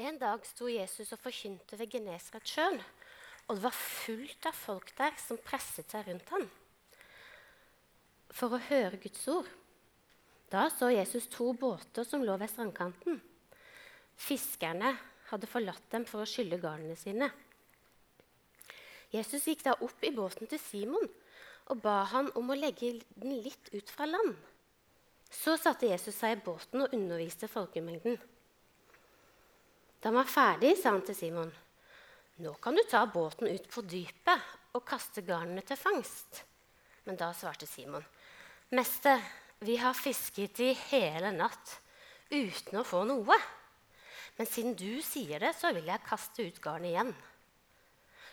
En dag sto Jesus og forkynte ved Genesaretsjøen, og det var fullt av folk der som presset seg rundt ham for å høre Guds ord. Da så Jesus to båter som lå ved strandkanten. Fiskerne hadde forlatt dem for å skylle garnene sine. Jesus gikk da opp i båten til Simon og ba han om å legge den litt ut fra land. Så satte Jesus seg i båten og underviste folkemengden. Da han var ferdig, sa han til Simon, 'Nå kan du ta båten ut på dypet og kaste garnene til fangst.' Men da svarte Simon, 'Mester, vi har fisket i hele natt uten å få noe.' 'Men siden du sier det, så vil jeg kaste ut garnet igjen.'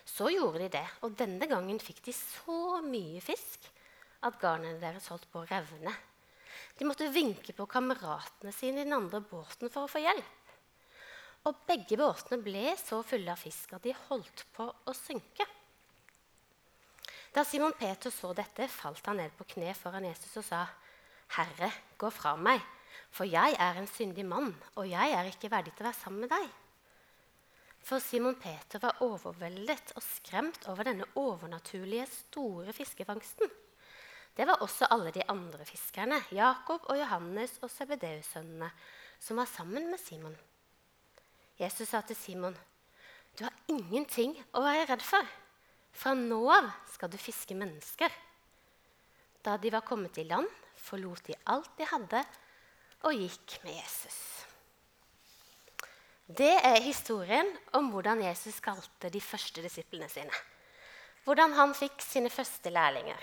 Så gjorde de det, og denne gangen fikk de så mye fisk at garnene deres holdt på å revne. De måtte vinke på kameratene sine i den andre båten for å få hjelp. Og begge båtene ble så fulle av fisk at de holdt på å synke. Da Simon Peter så dette, falt han ned på kne foran Jesus og sa, 'Herre, gå fra meg, for jeg er en syndig mann, og jeg er ikke verdig til å være sammen med deg.' For Simon Peter var overveldet og skremt over denne overnaturlige, store fiskefangsten. Det var også alle de andre fiskerne, Jakob og Johannes og Sebedeus-sønnene, som var sammen med Simon. Jesus sa til Simon, 'Du har ingenting å være redd for. Fra nå av skal du fiske mennesker.' Da de var kommet i land, forlot de alt de hadde, og gikk med Jesus. Det er historien om hvordan Jesus kalte de første disiplene sine. Hvordan han fikk sine første lærlinger.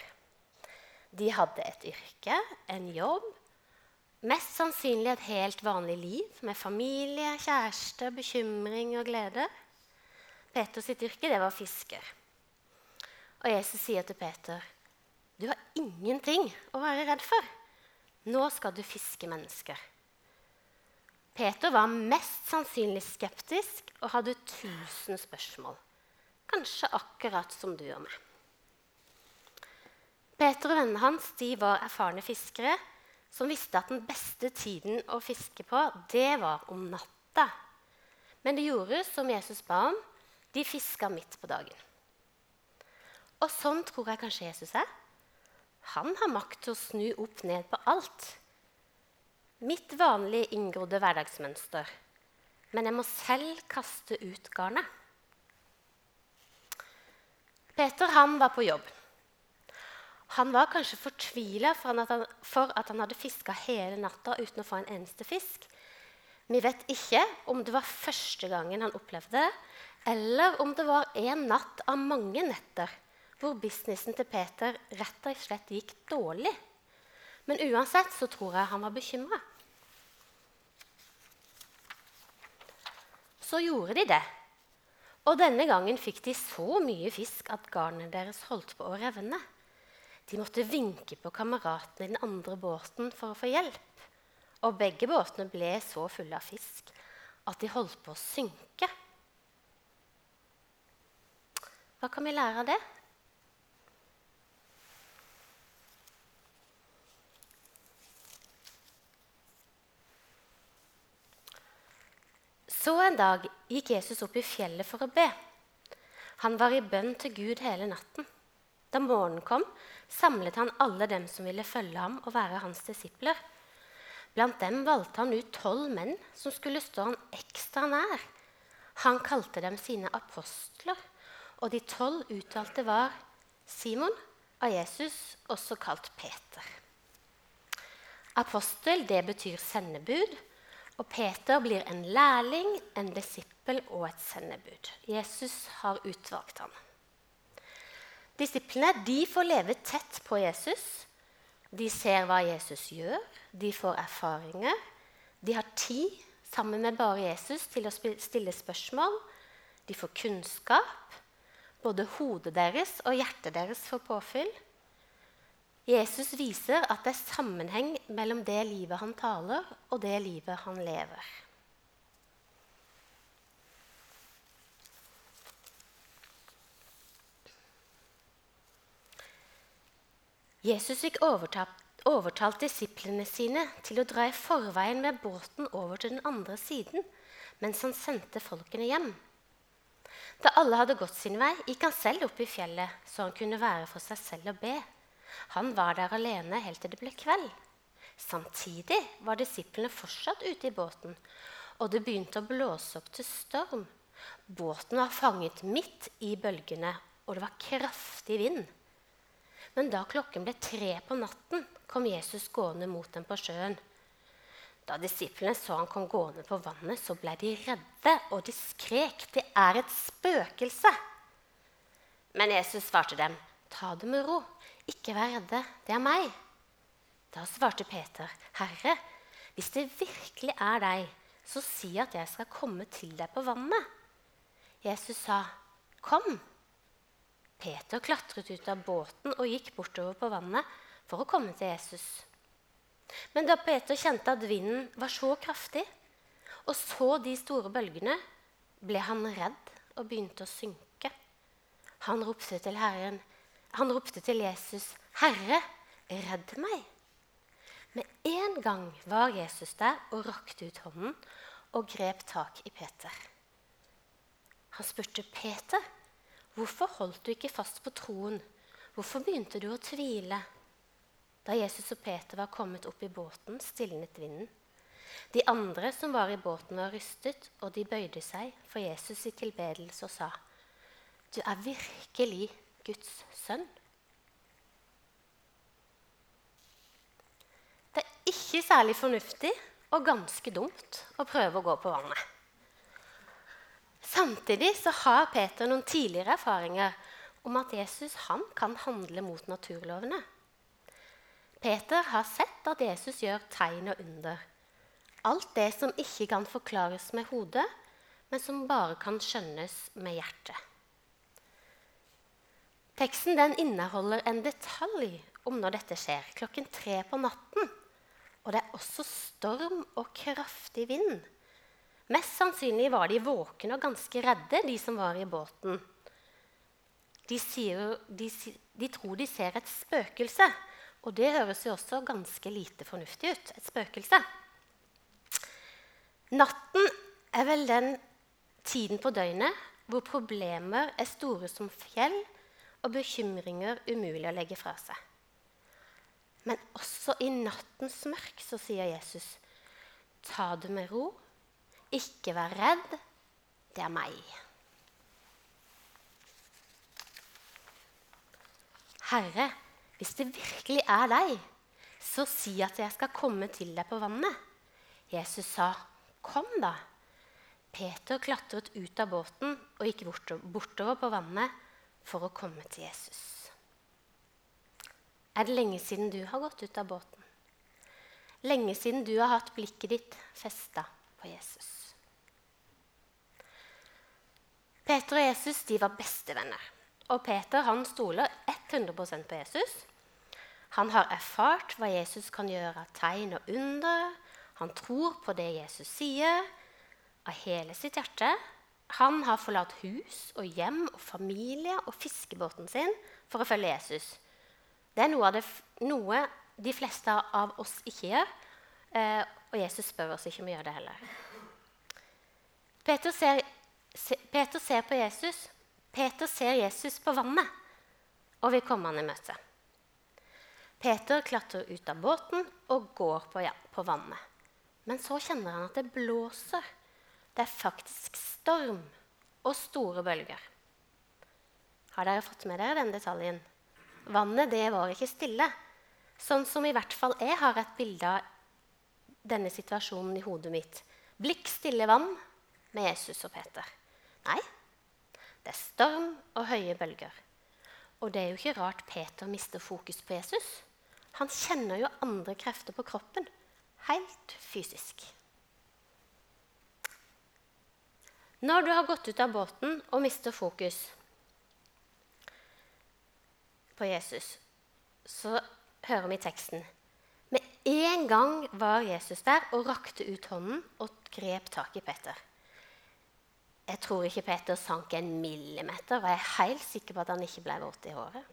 De hadde et yrke, en jobb, Mest sannsynlig et helt vanlig liv med familie, kjæreste, bekymring og glede. Peters yrke det var fisker. Og Jesus sier til Peter, 'Du har ingenting å være redd for. Nå skal du fiske mennesker.' Peter var mest sannsynlig skeptisk og hadde tusen spørsmål. Kanskje akkurat som du og meg. Peter og vennene hans var erfarne fiskere som visste at den beste tiden å fiske på, det var om natta. Men de gjorde som Jesus ba om. De fiska midt på dagen. Og sånn tror jeg kanskje Jesus er. Han har makt til å snu opp ned på alt. Mitt vanlige inngrodde hverdagsmønster. Men jeg må selv kaste ut garnet. Peter han var på jobb. Han var kanskje fortvila for, for, at han hadde fiska hele natta uten å få en eneste fisk. Vi vet ikke om det var første gangen han opplevde det, eller om det var en natt av mange netter hvor businessen til Peter rett og slett gikk dårlig. Men uansett så tror jeg han var bekymra. Så gjorde de det. Og denne gangen fikk de så mye fisk at garnet deres holdt på å revne. De måtte vinke på kameratene i den andre båten for å få hjelp. Og begge båtene ble så fulle av fisk at de holdt på å synke. Hva kan vi lære av det? Så en dag gikk Jesus opp i fjellet for å be. Han var i bønn til Gud hele natten. Da morgenen kom, samlet han alle dem som ville følge ham og være hans disipler. Blant dem valgte han ut tolv menn som skulle stå han ekstra nær. Han kalte dem sine apostler, og de tolv uttalte var Simon av Jesus, også kalt Peter. Apostel det betyr sendebud, og Peter blir en lærling, en disippel og et sendebud. Jesus har utvalgt ham. Disiplene de får leve tett på Jesus. De ser hva Jesus gjør, de får erfaringer. De har tid sammen med bare Jesus til å stille spørsmål. De får kunnskap. Både hodet deres og hjertet deres får påfyll. Jesus viser at det er sammenheng mellom det livet han taler, og det livet han lever. Jesus fikk overtalt, overtalt disiplene sine til å dra i forveien med båten over til den andre siden, mens han sendte folkene hjem. Da alle hadde gått sin vei, gikk han selv opp i fjellet, så han kunne være for seg selv og be. Han var der alene helt til det ble kveld. Samtidig var disiplene fortsatt ute i båten, og det begynte å blåse opp til storm. Båten var fanget midt i bølgene, og det var kraftig vind. Men da klokken ble tre på natten, kom Jesus gående mot dem på sjøen. Da disiplene så han kom gående på vannet, så ble de redde, og de skrek, 'Det er et spøkelse!' Men Jesus svarte dem, 'Ta det med ro. Ikke vær redde. Det er meg.' Da svarte Peter, 'Herre, hvis det virkelig er deg, så si at jeg skal komme til deg på vannet.' Jesus sa, 'Kom.' Peter klatret ut av båten og gikk bortover på vannet for å komme til Jesus. Men da Peter kjente at vinden var så kraftig, og så de store bølgene, ble han redd og begynte å synke. Han ropte til Herren, han ropte til Jesus, 'Herre, redd meg.' Med en gang var Jesus der og rakte ut hånden og grep tak i Peter. Han spurte Peter, 'Hvorfor holdt du ikke fast på troen? Hvorfor begynte du å tvile?' Da Jesus og Peter var kommet opp i båten, stilnet vinden. De andre som var i båten, var rystet, og de bøyde seg for Jesus i tilbedelse og sa, 'Du er virkelig Guds sønn.' Det er ikke særlig fornuftig og ganske dumt å prøve å gå på vannet. Samtidig så har Peter noen tidligere erfaringer om at Jesus han kan handle mot naturlovene. Peter har sett at Jesus gjør tegn og under. Alt det som ikke kan forklares med hodet, men som bare kan skjønnes med hjertet. Teksten den inneholder en detalj om når dette skjer, klokken tre på natten. Og det er også storm og kraftig vind. Mest sannsynlig var de våkne og ganske redde, de som var i båten. De, sier, de, de tror de ser et spøkelse, og det høres jo også ganske lite fornuftig ut. Et spøkelse. Natten er vel den tiden på døgnet hvor problemer er store som fjell og bekymringer umulig å legge fra seg. Men også i nattens mørk så sier Jesus, ta det med ro, ikke vær redd, det er meg. Herre, hvis det virkelig er deg, så si at jeg skal komme til deg på vannet. Jesus sa, 'Kom, da.' Peter klatret ut av båten og gikk bortover på vannet for å komme til Jesus. Er det lenge siden du har gått ut av båten? Lenge siden du har hatt blikket ditt festa på Jesus. Peter og Jesus de var bestevenner. Og Peter han stoler 100% på Jesus. Han har erfart hva Jesus kan gjøre av tegn og under. Han tror på det Jesus sier, av hele sitt hjerte. Han har forlatt hus og hjem og familie og fiskebåten sin for å følge Jesus. Det er noe, det, noe de fleste av oss ikke gjør, eh, og Jesus spør oss ikke om å gjøre det heller. Peter ser, se, Peter ser på Jesus Peter ser Jesus på vannet og vil komme han i møte. Peter klatrer ut av båten og går på, ja, på vannet. Men så kjenner han at det blåser. Det er faktisk storm og store bølger. Har dere fått med dere den detaljen? Vannet det var ikke stille. Sånn som i hvert fall jeg har et bilde av denne situasjonen i hodet mitt. Blikk stille vann med Jesus og Peter. Nei, det er storm og høye bølger. Og det er jo ikke rart Peter mister fokus på Jesus. Han kjenner jo andre krefter på kroppen, helt fysisk. Når du har gått ut av båten og mister fokus på Jesus, så hører vi teksten. Med en gang var Jesus der og rakte ut hånden og grep tak i Peter. Jeg tror ikke Peter sank en millimeter, og jeg er helt sikker på at han ikke ble våt i håret.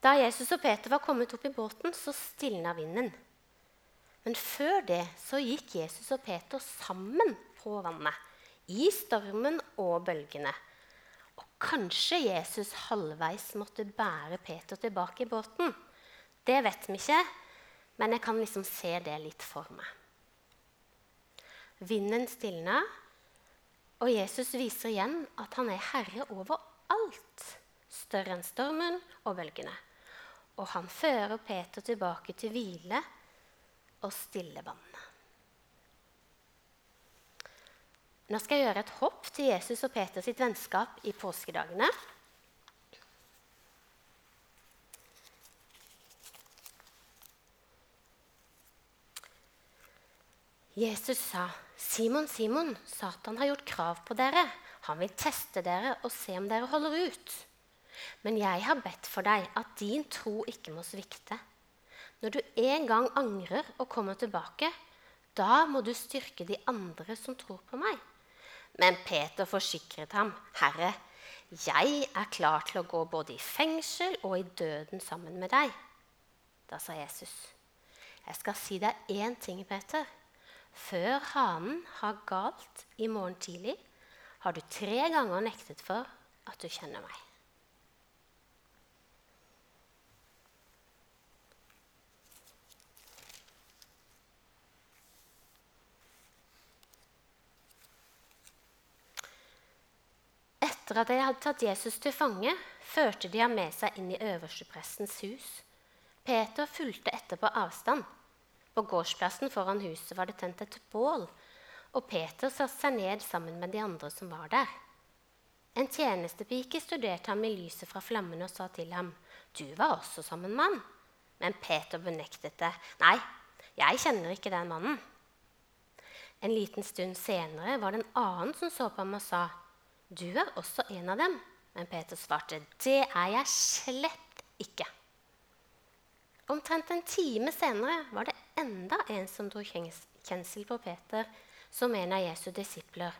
Da Jesus og Peter var kommet opp i båten, så stilna vinden. Men før det så gikk Jesus og Peter sammen på vannet, i stormen og bølgene. Og kanskje Jesus halvveis måtte bære Peter tilbake i båten. Det vet vi ikke, men jeg kan liksom se det litt for meg. Vinden stilna, og Jesus viser igjen at han er herre over alt, større enn stormen og bølgene. Og han fører Peter tilbake til hvile og stille vannet. Nå skal jeg gjøre et hopp til Jesus og Peters vennskap i påskedagene. Jesus sa, 'Simon, Simon, Satan har gjort krav på dere.' 'Han vil teste dere og se om dere holder ut.' 'Men jeg har bedt for deg at din tro ikke må svikte.' 'Når du en gang angrer og kommer tilbake, da må du styrke de andre som tror på meg.' Men Peter forsikret ham, 'Herre, jeg er klar til å gå både i fengsel og i døden sammen med deg.' Da sa Jesus, 'Jeg skal si deg én ting, Peter.' Før hanen har galt i morgen tidlig, har du tre ganger nektet for at du kjenner meg. Etter at de hadde tatt Jesus til fange, førte de ham med seg inn i øversteprestens hus. Peter fulgte etter på avstand. På gårdsplassen foran huset var det tent et bål, og Peter satte seg ned sammen med de andre som var der. En tjenestepike studerte ham i lyset fra flammene og sa til ham, 'Du var også sammen med han.' Men Peter benektet det. 'Nei, jeg kjenner ikke den mannen.' En liten stund senere var det en annen som så på ham og sa, 'Du er også en av dem.' Men Peter svarte, 'Det er jeg slett ikke.' Omtrent en time senere var det enda en som dro kjensel på Peter som en av Jesu disipler.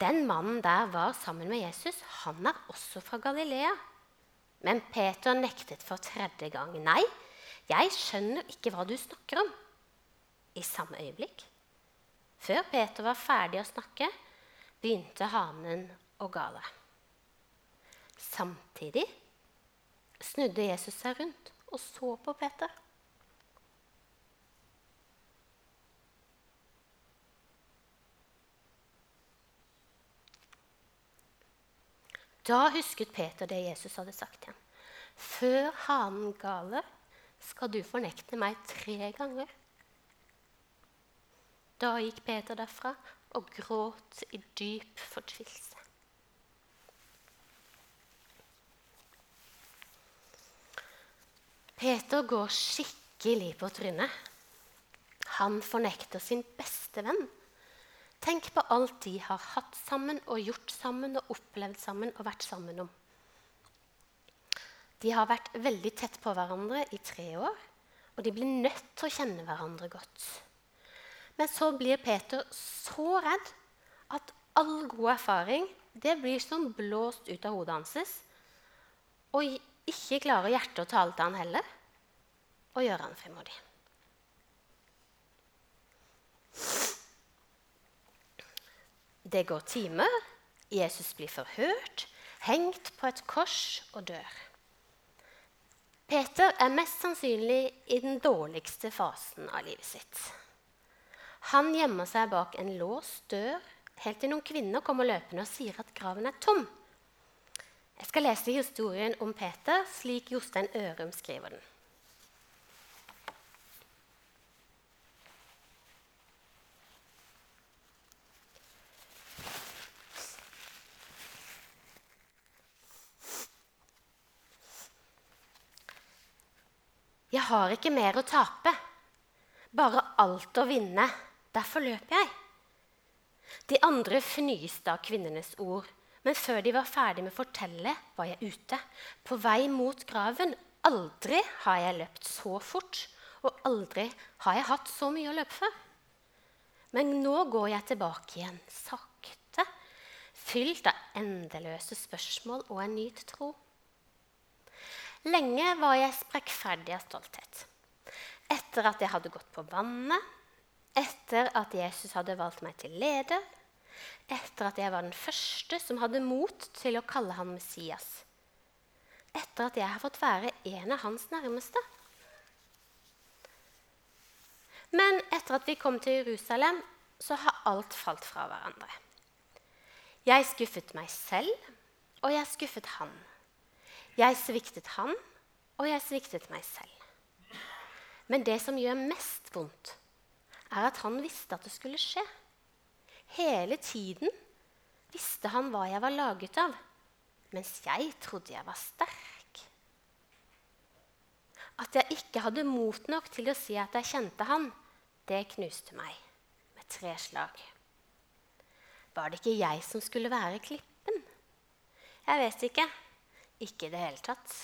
Den mannen der var sammen med Jesus. Han er også fra Galilea. Men Peter nektet for tredje gang. Nei, jeg skjønner ikke hva du snakker om. I samme øyeblikk, før Peter var ferdig å snakke, begynte hanen å gale. Samtidig snudde Jesus seg rundt og så på Peter. Da husket Peter det Jesus hadde sagt til ham. Før hanen galer, skal du fornekte meg tre ganger. Da gikk Peter derfra og gråt i dyp fortvilelse. Peter går skikkelig på trynet. Han fornekter sin beste venn. Tenk på alt de har hatt sammen og gjort sammen og opplevd sammen og vært sammen om. De har vært veldig tett på hverandre i tre år, og de blir nødt til å kjenne hverandre godt. Men så blir Peter så redd at all god erfaring det blir som blåst ut av hodet hans. Og ikke klarer hjertet å tale til han heller, og gjøre han frimodig. Det går timer, Jesus blir forhørt, hengt på et kors og dør. Peter er mest sannsynlig i den dårligste fasen av livet sitt. Han gjemmer seg bak en låst dør helt til noen kvinner kommer løpende og sier at graven er tom. Jeg skal lese historien om Peter slik Jostein Ørum skriver den. Har ikke mer å tape, bare alt å vinne. Derfor løper jeg. De andre fnyste av kvinnenes ord, men før de var ferdig med å fortelle, var jeg ute, på vei mot graven. Aldri har jeg løpt så fort, og aldri har jeg hatt så mye å løpe for. Men nå går jeg tilbake igjen, sakte, fylt av endeløse spørsmål og en ny tro. Lenge var jeg sprekkferdig av stolthet. etter at jeg hadde gått på vannet, etter at Jesus hadde valgt meg til leder, etter at jeg var den første som hadde mot til å kalle han Messias, etter at jeg har fått være en av hans nærmeste. Men etter at vi kom til Jerusalem, så har alt falt fra hverandre. Jeg skuffet meg selv, og jeg skuffet han. Jeg sviktet han, og jeg sviktet meg selv. Men det som gjør mest vondt, er at han visste at det skulle skje. Hele tiden visste han hva jeg var laget av, mens jeg trodde jeg var sterk. At jeg ikke hadde mot nok til å si at jeg kjente han, det knuste meg med tre slag. Var det ikke jeg som skulle være klippen? Jeg vet ikke. Ikke i det hele tatt.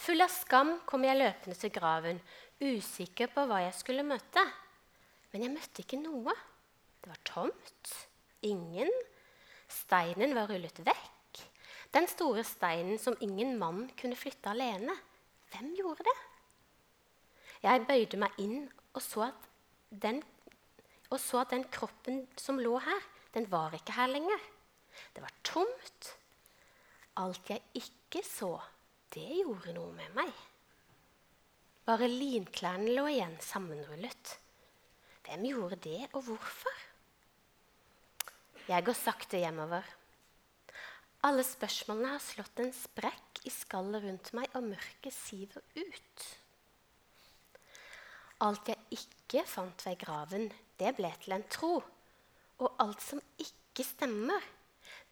Full av skam kom jeg løpende til graven, usikker på hva jeg skulle møte. Men jeg møtte ikke noe. Det var tomt. Ingen. Steinen var rullet vekk. Den store steinen som ingen mann kunne flytte alene. Hvem gjorde det? Jeg bøyde meg inn og så at den og så at den kroppen som lå her, den var ikke her lenger. Det var tomt. Alt jeg ikke så, det gjorde noe med meg. Bare linklærne lå igjen sammenrullet. Hvem gjorde det, og hvorfor? Jeg går sakte hjemover. Alle spørsmålene har slått en sprekk i skallet rundt meg, og mørket siver ut. Alt jeg ikke fant ved graven, det ble til en tro. Og alt som ikke stemmer,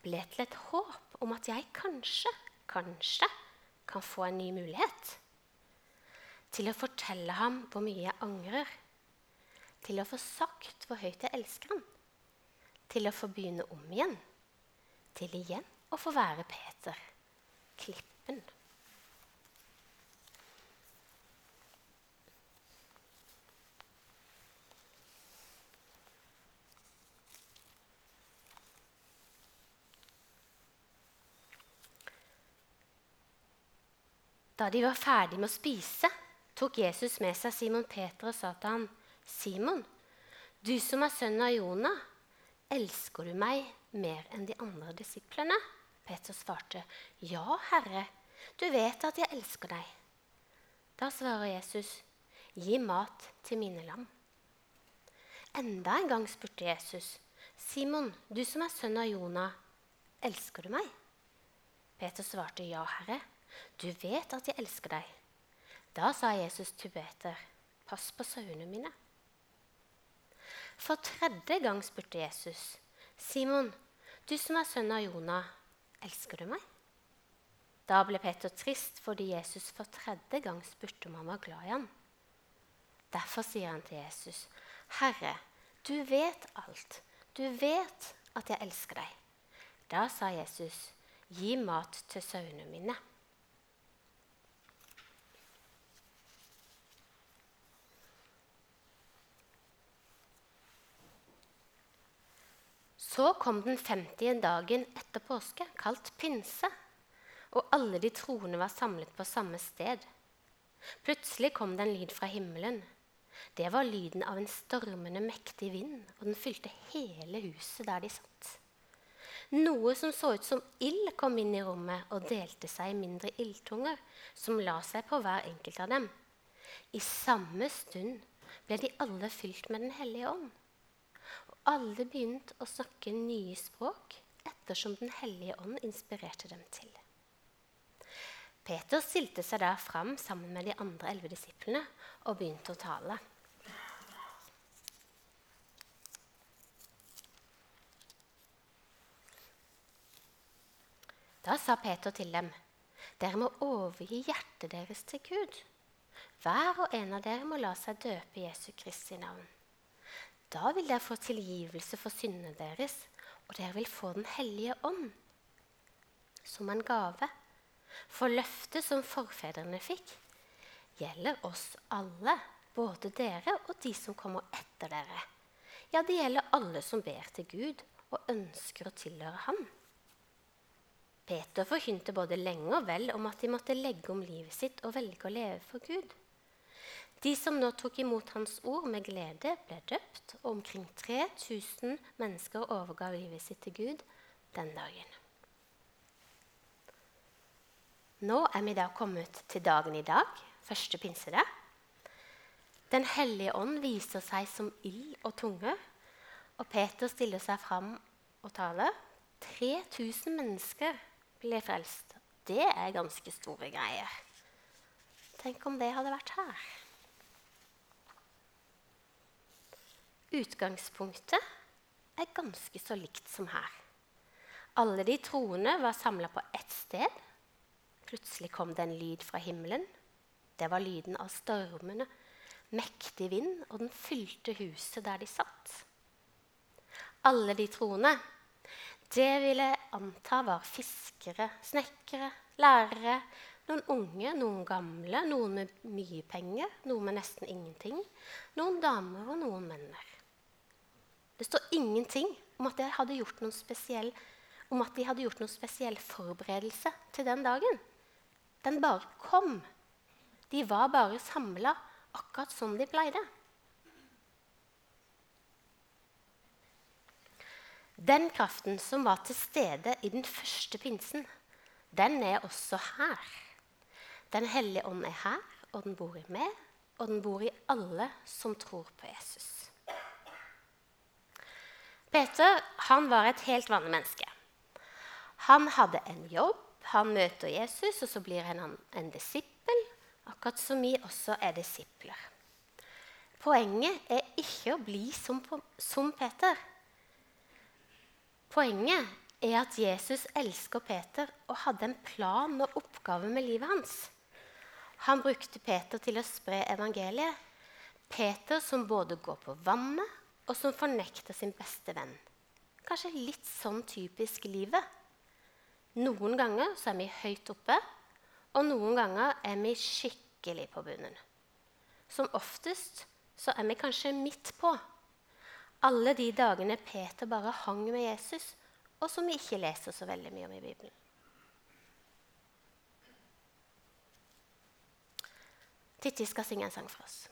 ble til et håp om at jeg kanskje, kanskje kan få en ny mulighet. Til å fortelle ham hvor mye jeg angrer. Til å få sagt hvor høyt jeg elsker ham. Til å få begynne om igjen. Til igjen å få være Peter, klippen. Da de var ferdig med å spise, tok Jesus med seg Simon Peter og sa til ham, 'Simon, du som er sønn av Jonah, elsker du meg mer enn de andre disiplene?' Peter svarte, 'Ja, Herre, du vet at jeg elsker deg.' Da svarer Jesus, 'Gi mat til mine lam.' Enda en gang spurte Jesus, 'Simon, du som er sønn av Jonah, elsker du meg?' Peter svarte, 'Ja, Herre.' Du vet at jeg elsker deg. Da sa Jesus til Peter, pass på sauene mine. For tredje gang spurte Jesus, Simon, du som er sønn av Jonah, elsker du meg? Da ble Peter trist fordi Jesus for tredje gang spurte om han var glad i ham. Derfor sier han til Jesus, Herre, du vet alt. Du vet at jeg elsker deg. Da sa Jesus, gi mat til sauene mine. Så kom den femtige dagen etter påske, kalt pinse, og alle de troende var samlet på samme sted. Plutselig kom det en lyd fra himmelen. Det var lyden av en stormende, mektig vind, og den fylte hele huset der de satt. Noe som så ut som ild, kom inn i rommet og delte seg i mindre ildtunger, som la seg på hver enkelt av dem. I samme stund ble de alle fylt med Den hellige ånd alle begynte å snakke nye språk ettersom Den hellige ånd inspirerte dem til. Peter stilte seg da fram sammen med de andre elleve disiplene og begynte å tale. Da sa Peter til dem, dere må overgi hjertet deres til Gud. Hver og en av dere må la seg døpe Jesu Kristi navn. Da vil dere få tilgivelse for syndene deres, og dere vil få Den hellige ånd som en gave. For løftet som forfedrene fikk, gjelder oss alle, både dere og de som kommer etter dere. Ja, det gjelder alle som ber til Gud og ønsker å tilhøre Ham. Peter forkynte både lenge og vel om at de måtte legge om livet sitt og velge å leve for Gud. De som nå tok imot hans ord med glede, ble døpt, og omkring 3000 mennesker overga livet sitt til Gud den dagen. Nå er vi da kommet til dagen i dag, første pinsedag. Den hellige ånd viser seg som ild og tunge, og Peter stiller seg fram og taler. 3000 mennesker ble frelst. Det er ganske store greier. Tenk om det hadde vært her. Utgangspunktet er ganske så likt som her. Alle de troende var samla på ett sted. Plutselig kom det en lyd fra himmelen. Det var lyden av stormene, mektig vind, og den fylte huset der de satt. Alle de troende, det vil jeg anta var fiskere, snekkere, lærere, noen unge, noen gamle, noen med mye penger, noen med nesten ingenting, noen damer og noen menner. Det står ingenting om at, de gjort noen spesiell, om at de hadde gjort noen spesiell forberedelse til den dagen. Den bare kom. De var bare samla akkurat som de pleide. Den kraften som var til stede i den første pinsen, den er også her. Den hellige ånd er her, og den bor i meg, og den bor i alle som tror på Jesus. Peter han var et helt vanlig menneske. Han hadde en jobb, han møter Jesus, og så blir han en disippel, akkurat som vi også er disipler. Poenget er ikke å bli som, som Peter. Poenget er at Jesus elsker Peter og hadde en plan og oppgave med livet hans. Han brukte Peter til å spre evangeliet. Peter som både går på vannet, og som fornekter sin beste venn. Kanskje litt sånn typisk livet. Noen ganger så er vi høyt oppe, og noen ganger er vi skikkelig på bunnen. Som oftest så er vi kanskje midt på. Alle de dagene Peter bare hang med Jesus, og som vi ikke leser så veldig mye om i Bibelen. Titti skal synge en sang for oss.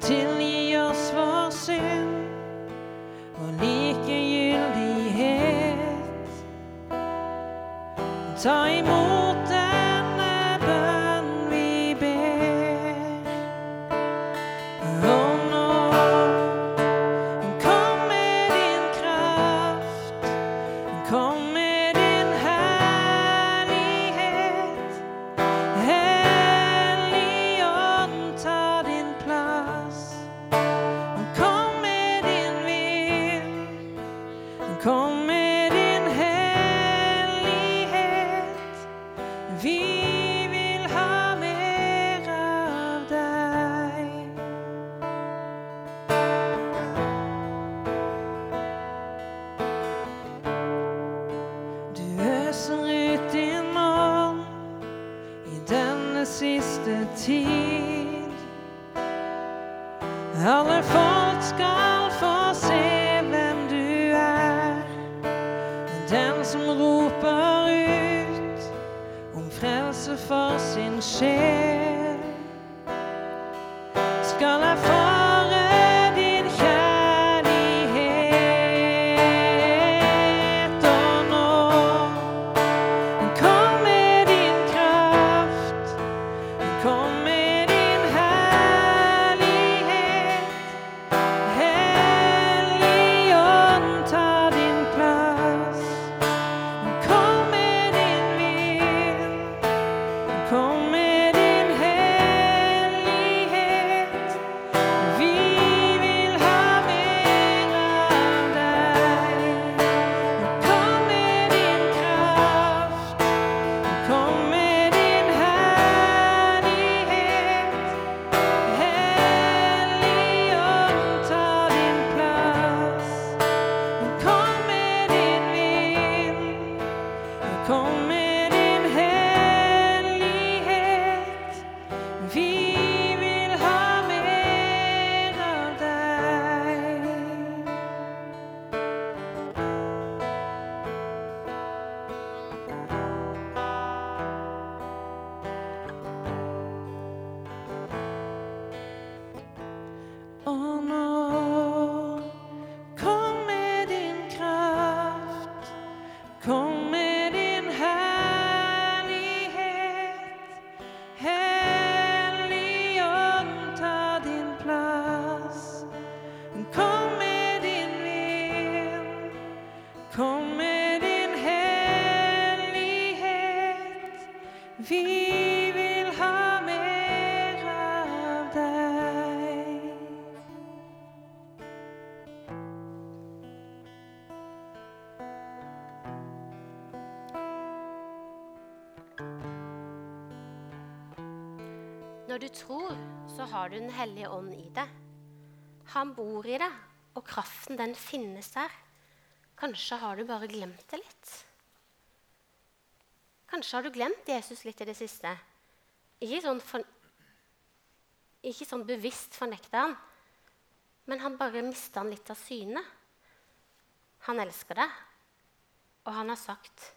Tilgi oss vår synd og likegyldighet. Ta imot 起 har du Den hellige ånd i deg. Han bor i deg, og kraften den finnes der. Kanskje har du bare glemt det litt. Kanskje har du glemt Jesus litt i det siste. Ikke sånn, for, ikke sånn bevisst fornekter han, men han bare mista han litt av syne. Han elsker deg, og han har sagt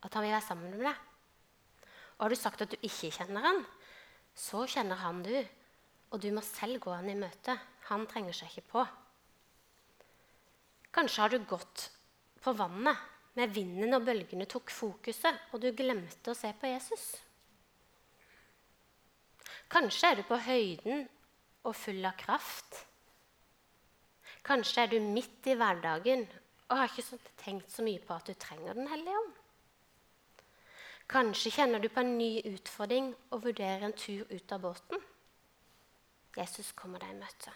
at han vil være sammen med deg. Og har du sagt at du ikke kjenner han, så kjenner han du, og du må selv gå han i møte. Han trenger seg ikke på. Kanskje har du gått på vannet med vinden og bølgene tok fokuset, og du glemte å se på Jesus. Kanskje er du på høyden og full av kraft. Kanskje er du midt i hverdagen og har ikke tenkt så mye på at du trenger Den hellige ånd. Kanskje kjenner du på en ny utfordring og vurderer en tur ut av båten. Jesus kommer deg i møte.